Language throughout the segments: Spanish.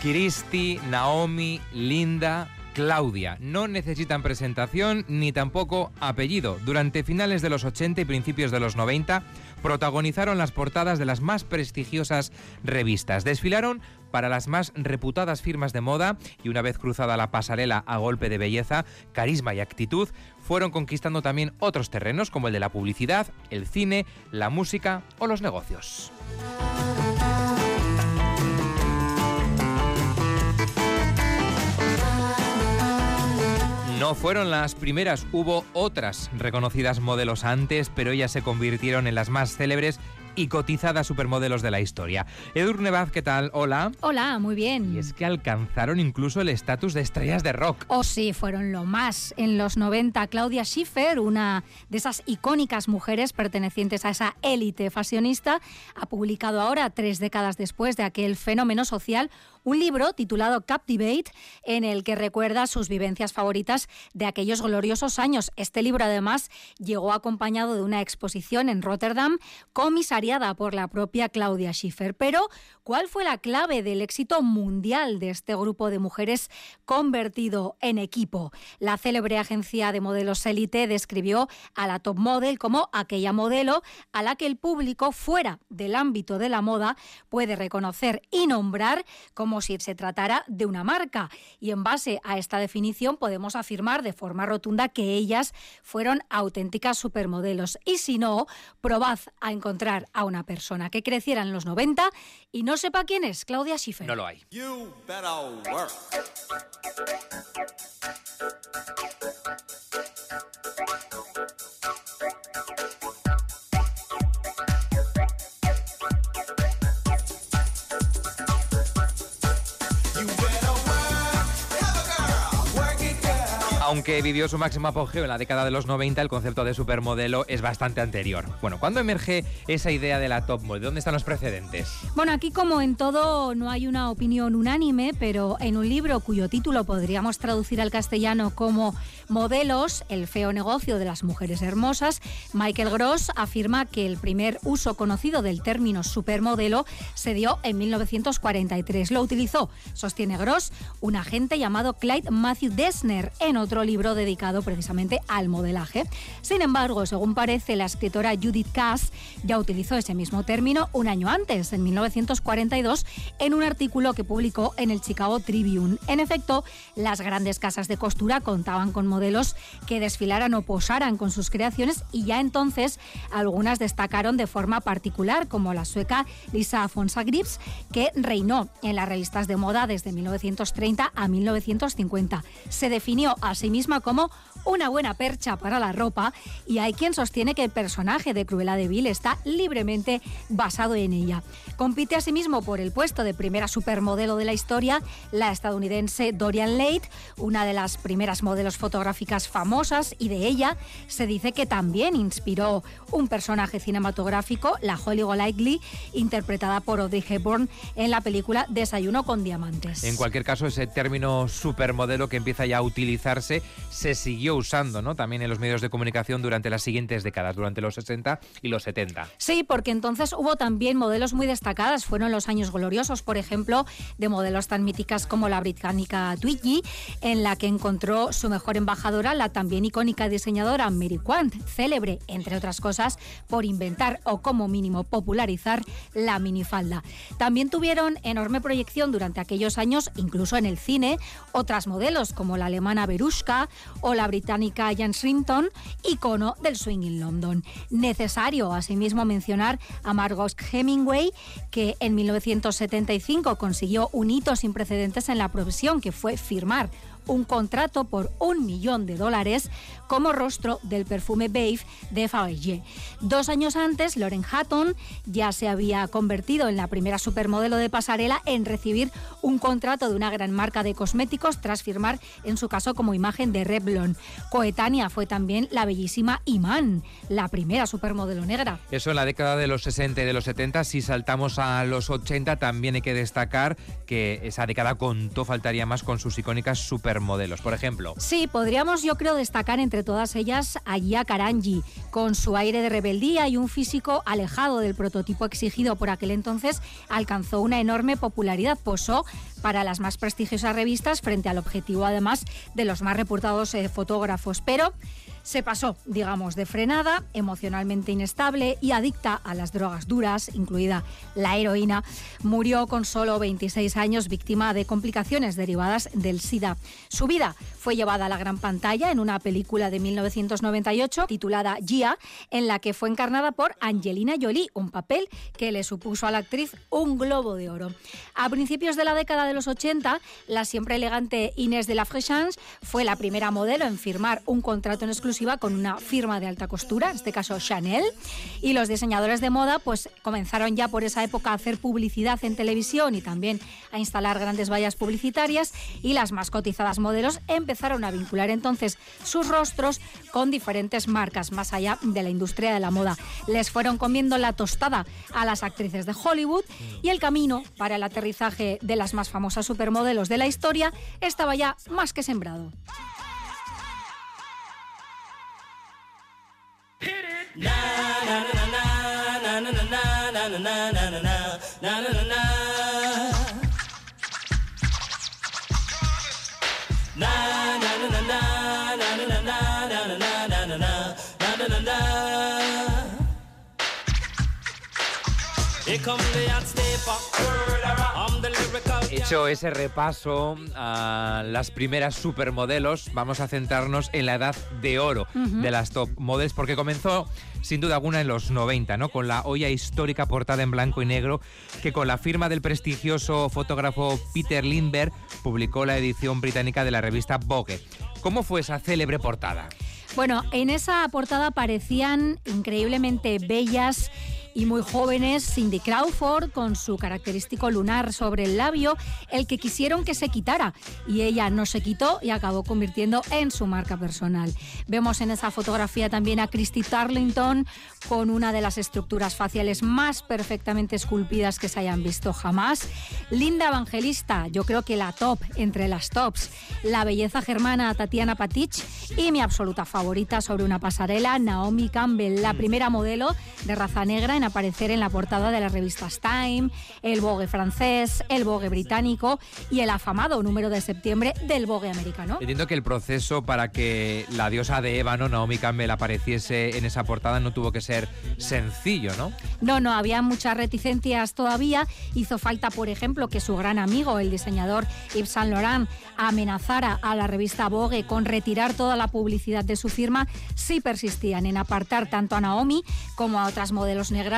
Christy, Naomi, Linda, Claudia. No necesitan presentación ni tampoco apellido. Durante finales de los 80 y principios de los 90 protagonizaron las portadas de las más prestigiosas revistas. Desfilaron para las más reputadas firmas de moda y una vez cruzada la pasarela a golpe de belleza, carisma y actitud, fueron conquistando también otros terrenos como el de la publicidad, el cine, la música o los negocios. No fueron las primeras, hubo otras reconocidas modelos antes, pero ellas se convirtieron en las más célebres y cotizadas supermodelos de la historia. Edurne Baz, ¿qué tal? Hola. Hola, muy bien. Y es que alcanzaron incluso el estatus de estrellas de rock. Oh, sí, fueron lo más. En los 90, Claudia Schiffer, una de esas icónicas mujeres pertenecientes a esa élite fashionista, ha publicado ahora, tres décadas después de aquel fenómeno social, un libro titulado Captivate, en el que recuerda sus vivencias favoritas de aquellos gloriosos años. Este libro, además, llegó acompañado de una exposición en Rotterdam, comisariada por la propia Claudia Schiffer. Pero, ¿cuál fue la clave del éxito mundial de este grupo de mujeres convertido en equipo? La célebre agencia de modelos Elite describió a la top model como aquella modelo a la que el público fuera del ámbito de la moda puede reconocer y nombrar como como si se tratara de una marca. Y en base a esta definición podemos afirmar de forma rotunda que ellas fueron auténticas supermodelos. Y si no, probad a encontrar a una persona que creciera en los 90 y no sepa quién es Claudia Schiffer. No lo hay. Aunque vivió su máximo apogeo en la década de los 90, el concepto de supermodelo es bastante anterior. Bueno, ¿cuándo emerge esa idea de la top model? ¿Dónde están los precedentes? Bueno, aquí como en todo no hay una opinión unánime, pero en un libro cuyo título podríamos traducir al castellano como Modelos, el feo negocio de las mujeres hermosas, Michael Gross afirma que el primer uso conocido del término supermodelo se dio en 1943. Lo utilizó, sostiene Gross, un agente llamado Clyde Matthew Dessner en otro libro dedicado precisamente al modelaje. Sin embargo, según parece, la escritora Judith Cass ya utilizó ese mismo término un año antes, en 1942, en un artículo que publicó en el Chicago Tribune. En efecto, las grandes casas de costura contaban con modelos que desfilaran o posaran con sus creaciones y ya entonces algunas destacaron de forma particular, como la sueca Lisa Afonsa Grips, que reinó en las revistas de moda desde 1930 a 1950. Se definió así misma como una buena percha para la ropa y hay quien sostiene que el personaje de Cruella de Vil está libremente basado en ella. Compite asimismo por el puesto de primera supermodelo de la historia la estadounidense Dorian Leigh, una de las primeras modelos fotográficas famosas y de ella se dice que también inspiró un personaje cinematográfico, la Holly Golightly, interpretada por Audrey Hepburn en la película Desayuno con diamantes. En cualquier caso, ese término supermodelo que empieza ya a utilizarse se siguió usando ¿no? también en los medios de comunicación durante las siguientes décadas, durante los 60 y los 70. Sí, porque entonces hubo también modelos muy destacadas, fueron los años gloriosos, por ejemplo, de modelos tan míticas como la británica Twiggy, en la que encontró su mejor embajadora, la también icónica diseñadora Mary Quant, célebre, entre otras cosas, por inventar o como mínimo popularizar la minifalda. También tuvieron enorme proyección durante aquellos años, incluso en el cine, otras modelos como la alemana Berushka o la británica británica Jan Shrimpton, icono del swing en London. Necesario asimismo mencionar a Margot Hemingway, que en 1975 consiguió un hito sin precedentes en la profesión, que fue firmar un contrato por un millón de dólares como rostro del perfume Babe de Fabergé. Dos años antes, Lauren Hatton ya se había convertido en la primera supermodelo de pasarela en recibir un contrato de una gran marca de cosméticos tras firmar, en su caso, como imagen de Revlon. Coetánea fue también la bellísima Iman, la primera supermodelo negra. Eso en la década de los 60 y de los 70. Si saltamos a los 80, también hay que destacar que esa década contó, faltaría más, con sus icónicas supermodelos. Por ejemplo. Sí, podríamos, yo creo, destacar entre todas ellas a Gia con su aire de rebeldía y un físico alejado del prototipo exigido por aquel entonces, alcanzó una enorme popularidad. Posó para las más prestigiosas revistas frente al objetivo, además, de los más reputados eh, fotógrafos. Pero se pasó, digamos, de frenada, emocionalmente inestable y adicta a las drogas duras, incluida la heroína. Murió con solo 26 años víctima de complicaciones derivadas del SIDA. Su vida fue llevada a la gran pantalla en una película de 1998 titulada Gia, en la que fue encarnada por Angelina Jolie, un papel que le supuso a la actriz un globo de oro. A principios de la década de los 80, la siempre elegante Inés de la Fréchance fue la primera modelo en firmar un contrato en exclusiva con una firma de alta costura, en este caso Chanel, y los diseñadores de moda pues comenzaron ya por esa época a hacer publicidad en televisión y también a instalar grandes vallas publicitarias y las más cotizadas modelos empezaron a vincular entonces sus rostros con diferentes marcas más allá de la industria de la moda. Les fueron comiendo la tostada a las actrices de Hollywood y el camino para el aterrizaje de las más famosas supermodelos de la historia estaba ya más que sembrado. na na na na na na na na Here come the hot stepper. Hecho ese repaso a las primeras supermodelos, vamos a centrarnos en la edad de oro de las top models, porque comenzó sin duda alguna en los 90, ¿no? Con la olla histórica portada en blanco y negro, que con la firma del prestigioso fotógrafo Peter Lindbergh publicó la edición británica de la revista Vogue. ¿Cómo fue esa célebre portada? Bueno, en esa portada aparecían increíblemente bellas y muy jóvenes, Cindy Crawford con su característico lunar sobre el labio, el que quisieron que se quitara y ella no se quitó y acabó convirtiendo en su marca personal. Vemos en esa fotografía también a Christy Tarlington con una de las estructuras faciales más perfectamente esculpidas que se hayan visto jamás. Linda Evangelista, yo creo que la top entre las tops, la belleza germana Tatiana Patich y mi absoluta favorita sobre una pasarela, Naomi Campbell, la primera modelo de raza negra aparecer en la portada de las revistas Time, el Vogue francés, el Vogue británico y el afamado número de septiembre del Vogue americano. Entiendo que el proceso para que la diosa de ébano, Naomi Campbell, apareciese en esa portada no tuvo que ser sencillo, ¿no? No, no, había muchas reticencias todavía. Hizo falta, por ejemplo, que su gran amigo, el diseñador Yves Saint Laurent, amenazara a la revista Vogue con retirar toda la publicidad de su firma si persistían en apartar tanto a Naomi como a otras modelos negras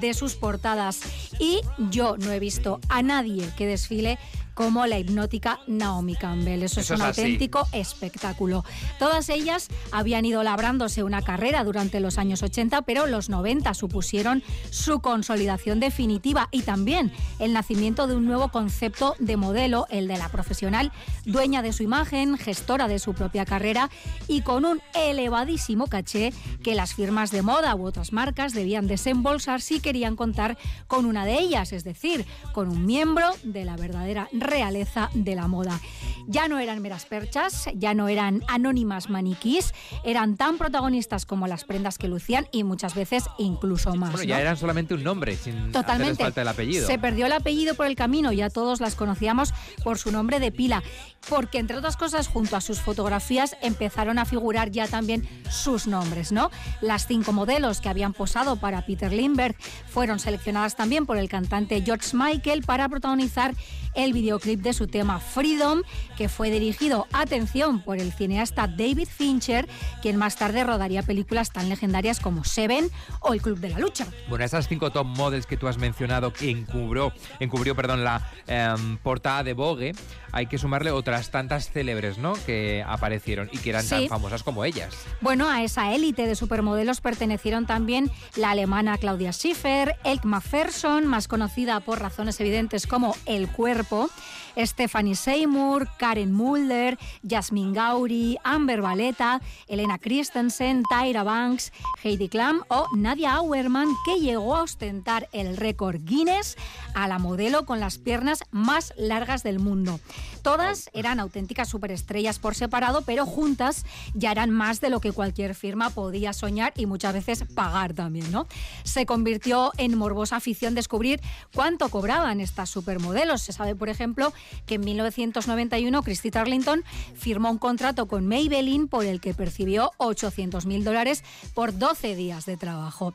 de sus portadas. Y yo no he visto a nadie que desfile como la hipnótica Naomi Campbell. Eso, es un auténtico espectáculo. Todas ellas habían ido labrándose una carrera durante los años 80, pero los 90 supusieron su consolidación definitiva y también el nacimiento de un nuevo concepto de modelo, el de la profesional, dueña de su imagen, gestora de su propia carrera y con un elevadísimo caché que las firmas de moda u otras marcas debían desembolsar si querían contar con una de ellas, es decir, con un miembro de la verdadera realeza de la moda. Ya no eran meras perchas, ya no eran anónimas maniquís, eran tan protagonistas como las prendas que lucían y muchas veces incluso más. Bueno, ya eran solamente un nombre, sin Totalmente. falta el apellido. Se perdió el apellido por el camino, ya todos las conocíamos por su nombre de pila, porque entre otras cosas, junto a sus fotografías empezaron a figurar ya también sus nombres, ¿no? Las cinco modelos que habían posado para Peter Lindbergh fueron seleccionadas también por el cantante George Michael para protagonizar el video videoclip de su tema Freedom, que fue dirigido, atención, por el cineasta David Fincher, quien más tarde rodaría películas tan legendarias como Seven o El Club de la Lucha. Bueno, esas cinco top models que tú has mencionado que encubrió, encubrió perdón, la em, portada de Vogue, hay que sumarle otras tantas célebres ¿no? que aparecieron y que eran tan famosas como ellas. Bueno, a esa élite de supermodelos pertenecieron también la alemana Claudia Schiffer, Elke Macpherson, más conocida por razones evidentes como El Cuerpo, Stephanie Seymour, Karen Mulder, Jasmine Gauri, Amber Valeta, Elena Christensen, Tyra Banks, Heidi Klum o Nadia Auerman, que llegó a ostentar el récord Guinness a la modelo con las piernas más largas del mundo. Todas eran auténticas superestrellas por separado, pero juntas ya eran más de lo que cualquier firma podía soñar y muchas veces pagar también, ¿no? Se convirtió en morbosa afición descubrir cuánto cobraban estas supermodelos. Se sabe, por ejemplo, que en 1991 Christy Tarlington firmó un contrato con Maybelline por el que percibió 800 mil dólares por 12 días de trabajo.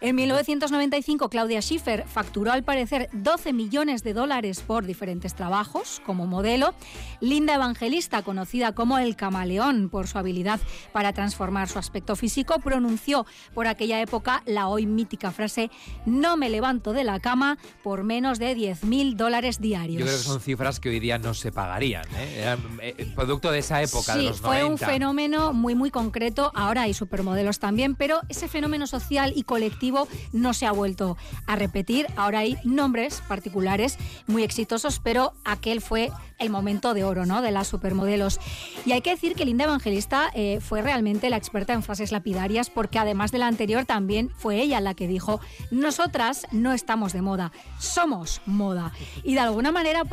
En 1995 Claudia Schiffer facturó al parecer 12 millones de dólares por diferentes trabajos como modelo. Linda Evangelista, conocida como el camaleón por su habilidad para transformar su aspecto físico, pronunció por aquella época la hoy mítica frase no me levanto de la cama por menos de 10 mil dólares diarios. Yo creo que son cifras que hoy día no se pagarían. ¿eh? Eran eh, producto de esa época, de los fue un fenómeno muy, muy concreto. Ahora hay supermodelos también, pero ese fenómeno social y colectivo no se ha vuelto a repetir. Ahora hay nombres particulares muy exitosos, pero aquel fue el momento de oro ¿no? de las supermodelos. Y hay que decir que Linda Evangelista eh, fue realmente la experta en frases lapidarias porque además de la anterior también fue ella la que dijo, nosotras no estamos de moda, somos moda. Y de alguna manera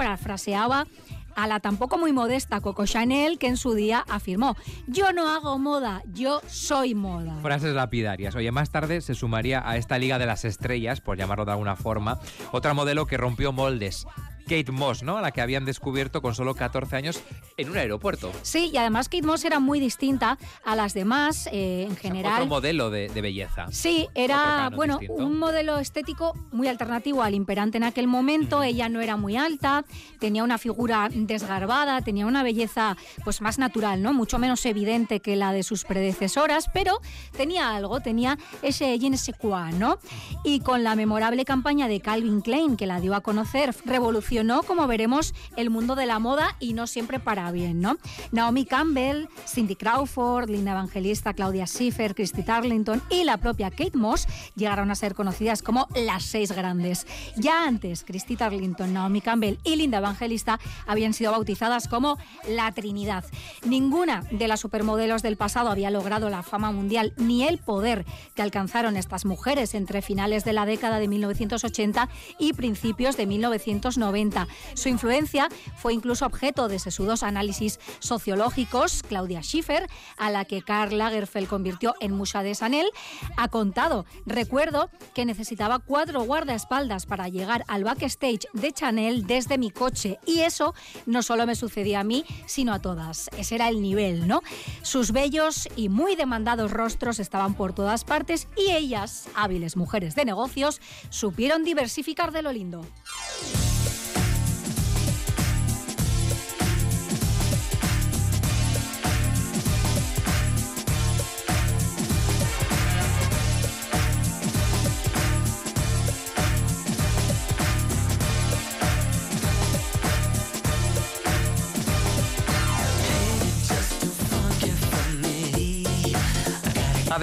a la tampoco muy modesta Coco Chanel, que en su día afirmó, yo no hago moda, yo soy moda. Frases lapidarias. Oye, más tarde se sumaría a esta Liga de las Estrellas, por llamarlo de alguna forma, otra modelo que rompió moldes, Kate Moss, ¿no? A la que habían descubierto con solo 14 años en un aeropuerto. Sí, y además Kate Moss era muy distinta a las demás eh, en general. otro modelo de, belleza. Sí, era, bueno, un modelo estético muy alternativo al imperante en aquel momento. Ella no era muy alta, tenía una figura desgarbada, tenía una belleza pues más natural, ¿no? Mucho menos evidente que la de sus predecesoras, pero tenía algo, tenía ese je ne ¿no? Y con la memorable campaña de Calvin Klein que la dio a conocer, revolucionó no como veremos, el mundo de la moda y no siempre para bien, ¿no? Naomi Campbell, Cindy Crawford, Linda Evangelista, Claudia Schiffer, Christy Tarlington y la propia Kate Moss llegaron a ser conocidas como las seis grandes. Ya antes, Christy Tarlington, Naomi Campbell y Linda Evangelista habían sido bautizadas como la Trinidad. Ninguna de las supermodelos del pasado había logrado la fama mundial ni el poder que alcanzaron estas mujeres entre finales de la década de 1980 y principios de 1990 su influencia fue incluso objeto de sesudos análisis sociológicos. Claudia Schiffer, a la que Karl Lagerfeld convirtió en musa de Chanel, ha contado, recuerdo que necesitaba cuatro guardaespaldas para llegar al backstage de Chanel desde mi coche y eso no solo me sucedía a mí, sino a todas. Ese era el nivel, ¿no? Sus bellos y muy demandados rostros estaban por todas partes y ellas, hábiles mujeres de negocios, supieron diversificar de lo lindo.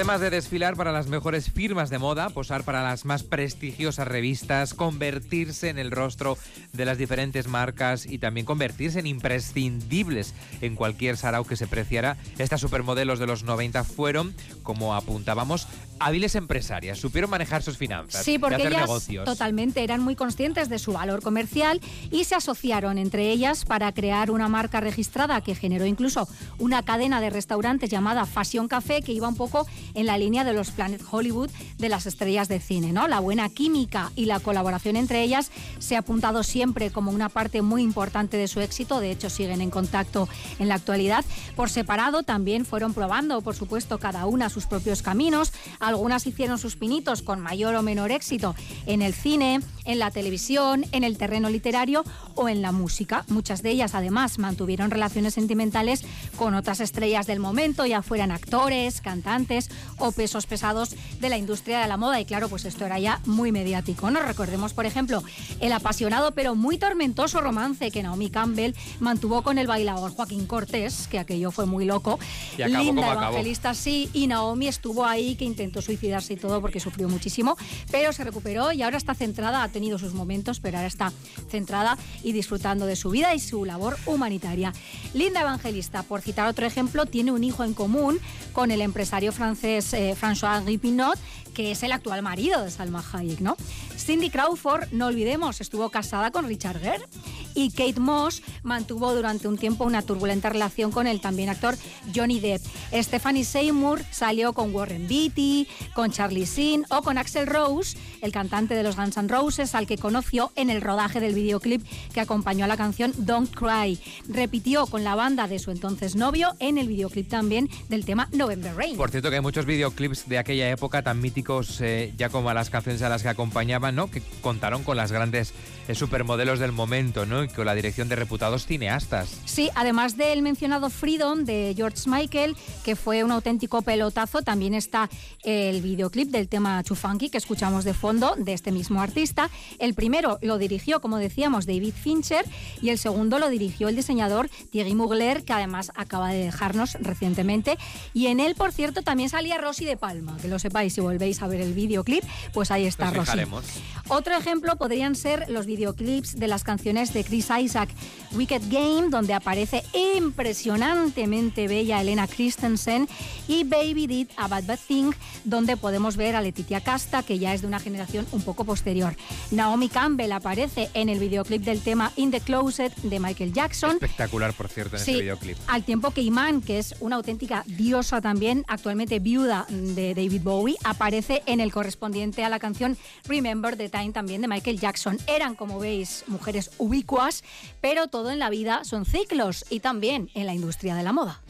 Además de desfilar para las mejores firmas de moda, posar para las más prestigiosas revistas, convertirse en el rostro de las diferentes marcas y también convertirse en imprescindibles en cualquier sarao que se preciara, estas supermodelos de los 90 fueron, como apuntábamos, hábiles empresarias, supieron manejar sus finanzas, sí, porque hacer ellas negocios. Totalmente, eran muy conscientes de su valor comercial y se asociaron entre ellas para crear una marca registrada que generó incluso una cadena de restaurantes llamada Fashion Café que iba un poco en la línea de los Planet Hollywood de las estrellas de cine, ¿no? La buena química y la colaboración entre ellas se ha apuntado siempre como una parte muy importante de su éxito, de hecho siguen en contacto en la actualidad. Por separado también fueron probando, por supuesto, cada una sus propios caminos, algunas hicieron sus pinitos con mayor o menor éxito en el cine, en la televisión, en el terreno literario o en la música. Muchas de ellas además mantuvieron relaciones sentimentales con otras estrellas del momento, ya fueran actores, cantantes o pesos pesados de la industria de la moda. Y claro, pues esto era ya muy mediático. ¿no? Recordemos, por ejemplo, el apasionado pero muy tormentoso romance que Naomi Campbell mantuvo con el bailador Joaquín Cortés, que aquello fue muy loco. Y acabó Linda como acabó. Evangelista sí, y Naomi estuvo ahí que intentó suicidarse y todo porque sufrió muchísimo, pero se recuperó y ahora está centrada, ha tenido sus momentos, pero ahora está centrada y disfrutando de su vida y su labor humanitaria. Linda Evangelista, por citar otro ejemplo, tiene un hijo en común con el empresario francés es eh, François Guipinot que es el actual marido de Salma Hayek, ¿no? Cindy Crawford, no olvidemos, estuvo casada con Richard Gere y Kate Moss mantuvo durante un tiempo una turbulenta relación con el también actor Johnny Depp. Stephanie Seymour salió con Warren Beatty, con Charlie Sheen o con Axel Rose, el cantante de los Guns N' Roses, al que conoció en el rodaje del videoclip que acompañó a la canción Don't Cry. Repitió con la banda de su entonces novio en el videoclip también del tema November Rain. Por cierto que hay muchos videoclips de aquella época tan míticos eh, ya como a las canciones a las que acompañaban, ¿no? Que contaron con las grandes eh, supermodelos del momento, ¿no? Y con la dirección de reputados cineastas. Sí, además del mencionado Freedom de George Michael, que fue un auténtico pelotazo, también está el videoclip del tema Funky que escuchamos de fondo de este mismo artista. El primero lo dirigió, como decíamos, David Fincher y el segundo lo dirigió el diseñador Thierry Mugler, que además acaba de dejarnos recientemente. Y en él, por cierto, también salía Rosy de Palma, que lo sepáis si volvéis a ver el videoclip, pues ahí está Rosy. Otro ejemplo podrían ser los videoclips de las canciones de Chris Isaac, Wicked Game, donde aparece impresionantemente bella Elena Christensen, y Baby Did a Bad Bad Thing, donde podemos ver a Letitia Casta, que ya es de una generación un poco posterior. Naomi Campbell aparece en el videoclip del tema In the Closet de Michael Jackson. Espectacular, por cierto, en Sí, este videoclip. al tiempo que Iman, que es una auténtica diosa también, actualmente viuda de David Bowie, aparece en el correspondiente a la canción Remember the Time también de Michael Jackson. Eran, como veis, mujeres ubicuas, pero todo en la vida son ciclos y también en la industria de la moda.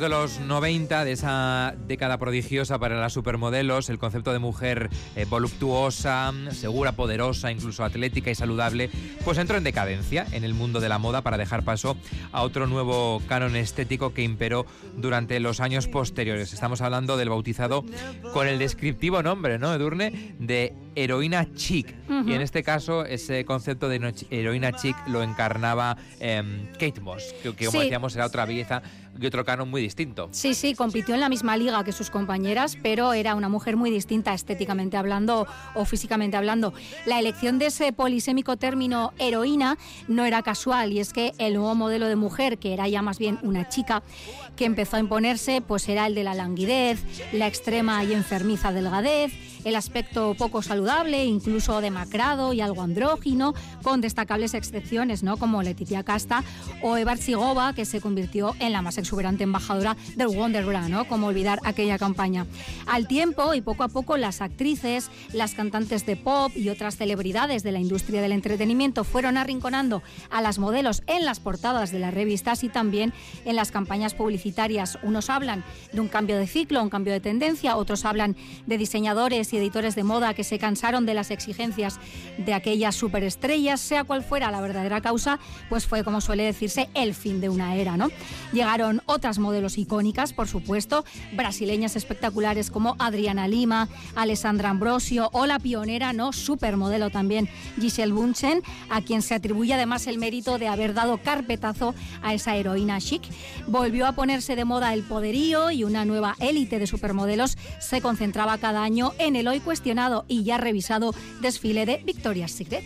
De los 90, de esa década prodigiosa para las supermodelos, el concepto de mujer eh, voluptuosa, segura, poderosa, incluso atlética y saludable, pues entró en decadencia en el mundo de la moda para dejar paso a otro nuevo canon estético que imperó durante los años posteriores. Estamos hablando del bautizado con el descriptivo nombre, ¿no, Edurne? De heroína chic. Y en este caso, ese concepto de heroína chic lo encarnaba em, Kate Moss, que, que como Sí. decíamos era otra belleza y otro canon muy distinto. Sí, sí, compitió en la misma liga que sus compañeras, pero era una mujer muy distinta estéticamente hablando o físicamente hablando. La elección de ese polisémico término heroína no era casual y es que el nuevo modelo de mujer, que era ya más bien una chica, que empezó a imponerse, pues era el de la languidez, la extrema y enfermiza delgadez, el aspecto poco saludable, incluso demacrado y algo andrógino, con destacables excepciones, ¿no? Como Letitia Casta o Eva Arcigova, que se convirtió en la más exuberante embajadora del Wonder Bra, ¿no? Como olvidar aquella campaña. Al tiempo y poco a poco las actrices, las cantantes de pop y otras celebridades de la industria del entretenimiento fueron arrinconando a las modelos en las portadas de las revistas y también en las campañas publicitarias. Unos hablan de un cambio de ciclo, un cambio de tendencia, otros hablan de diseñadores y editores de moda que se cansaron de las exigencias de aquellas superestrellas, sea cual fuera la verdadera causa, pues fue como suele decirse el fin de una era, ¿no? Llegaron otras modelos icónicas, por supuesto, brasileñas espectaculares como Adriana Lima, Alessandra Ambrosio o la pionera, ¿no? Supermodelo también Giselle Bunchen, a quien se atribuye además el mérito de haber dado carpetazo a esa heroína chic. Volvió a ponerse de moda el poderío y una nueva élite de supermodelos se concentraba cada año en el hoy cuestionado y ya revisado desfile de Victoria's Secret.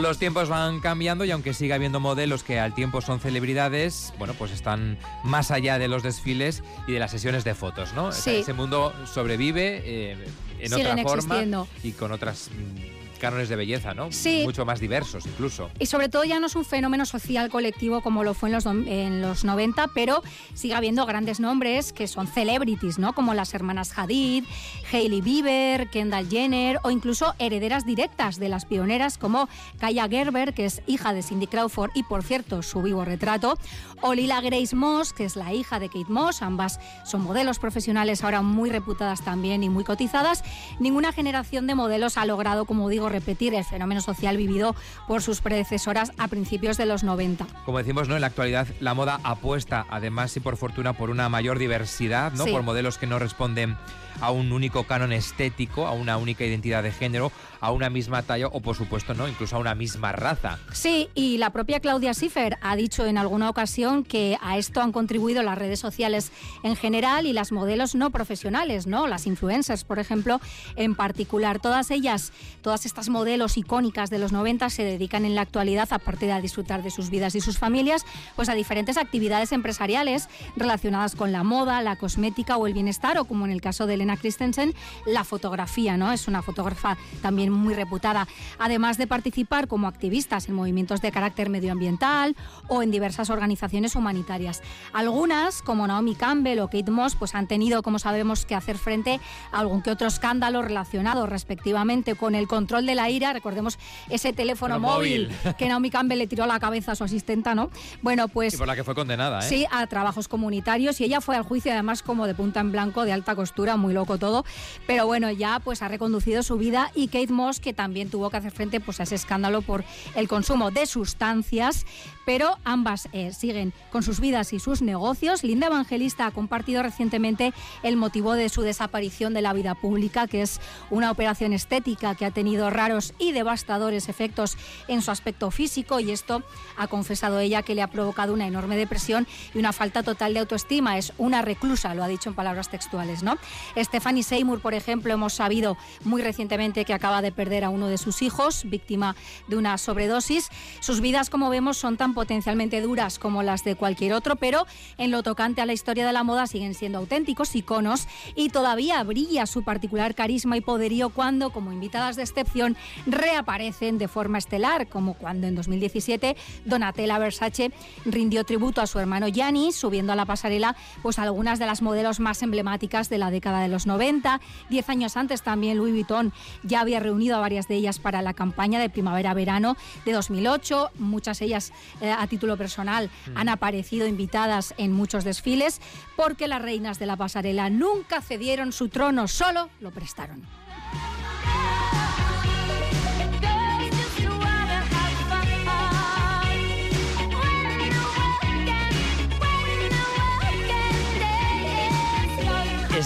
Los tiempos van cambiando y aunque siga habiendo modelos que al tiempo son celebridades, bueno, pues están más allá de los desfiles y de las sesiones de fotos, ¿no? O sea, Sí. ese mundo sobrevive eh, en Siguen otra forma existiendo. y con otras mm, cánones de belleza, ¿no? Sí. Mucho más diversos incluso. Y sobre todo ya no es un fenómeno social colectivo como lo fue en los, en los 90, pero sigue habiendo grandes nombres que son celebrities, ¿no? Como las hermanas Hadid, Hailey Bieber, Kendall Jenner o incluso herederas directas de las pioneras como Kaya Gerber, que es hija de Cindy Crawford y por cierto su vivo retrato, o Lila Grace Moss, que es la hija de Kate Moss, ambas son modelos profesionales ahora muy reputadas también y muy cotizadas. Ninguna generación de modelos ha logrado, como digo, repetir el fenómeno social vivido por sus predecesoras a principios de los 90. Como decimos, ¿no? En la actualidad la moda apuesta, además y por fortuna, por una mayor diversidad, ¿no? Sí. Por modelos que no responden a un único canon estético, a una única identidad de género, a una misma talla o, por supuesto, no, incluso a una misma raza. Sí, y la propia Claudia Schiffer ha dicho en alguna ocasión que a esto han contribuido las redes sociales en general y las modelos no profesionales, ¿no? Las influencers, por ejemplo, en particular. Todas ellas, todas estas modelos icónicas de los 90 se dedican en la actualidad, aparte de disfrutar de sus vidas y sus familias, pues a diferentes actividades empresariales relacionadas con la moda, la cosmética o el bienestar, o como en el caso de Elena Christensen, la fotografía, ¿no? Es una fotógrafa también muy reputada. Además de participar como activistas en movimientos de carácter medioambiental o en diversas organizaciones humanitarias. Algunas, como Naomi Campbell o Kate Moss, pues han tenido, como sabemos, que hacer frente a algún que otro escándalo relacionado respectivamente con el control de la ira. Recordemos ese teléfono móvil. que Naomi Campbell le tiró a la cabeza a su asistenta, ¿no? Bueno, pues Y por la que fue condenada, ¿eh? Sí, a trabajos comunitarios y ella fue al juicio además como de punta en blanco, de alta costura, muy loco todo. Pero bueno, ya pues ha reconducido su vida y Kate Moss que también tuvo que hacer frente pues a ese escándalo por el consumo de sustancias, pero ambas eh, siguen con sus vidas y sus negocios. Linda Evangelista ha compartido recientemente el motivo de su desaparición de la vida pública, que es una operación estética que ha tenido raros y devastadores efectos en su aspecto físico y esto ha confesado ella que le ha provocado una enorme depresión y una falta total de autoestima. Es una reclusa, lo ha dicho en palabras textuales, ¿no? Stephanie Seymour, por ejemplo, hemos sabido muy recientemente que acaba de perder a uno de sus hijos, víctima de una sobredosis. Sus vidas, como vemos, son tan potencialmente duras como las de cualquier otro, pero en lo tocante a la historia de la moda siguen siendo auténticos iconos y todavía brilla su particular carisma y poderío cuando, como invitadas de excepción, reaparecen de forma estelar, como cuando en 2017 Donatella Versace rindió tributo a su hermano Gianni, subiendo a la pasarela pues algunas de las modelos más emblemáticas de la década de los 90. Diez años antes también Louis Vuitton ya había reunido a varias de ellas para la campaña de primavera-verano de 2008. Muchas ellas eh, a título personal han aparecido invitadas en muchos desfiles porque las reinas de la pasarela nunca cedieron su trono, solo lo prestaron.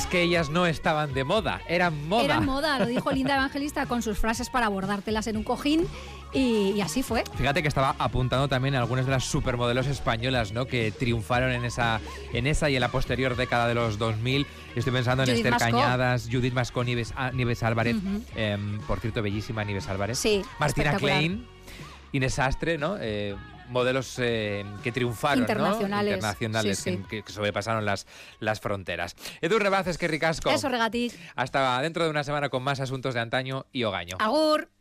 Es que ellas no estaban de moda, eran moda. Era moda, lo dijo Linda Evangelista con sus frases para abordártelas en un cojín y, y así fue. Fíjate que estaba apuntando también a algunas de las supermodelos españolas, ¿no? Que triunfaron en esa, en esa y en la posterior década de los 2000. Estoy pensando en Judith Esther Mascó. Cañadas, Judith Mascó, Nieves, ah, Álvarez. Em, por cierto, bellísima Nieves Álvarez. Sí, Martina. Klein, Inés Astre, ¿no? Eh, modelos eh, que triunfaron, Internacionales. ¿no? Internacionales, Sí, sí. Que, que sobrepasaron las, las fronteras. Edu Rebaces, que ricasco. Eso, regatic. Hasta dentro de una semana con más asuntos de antaño y hogaño. Agur.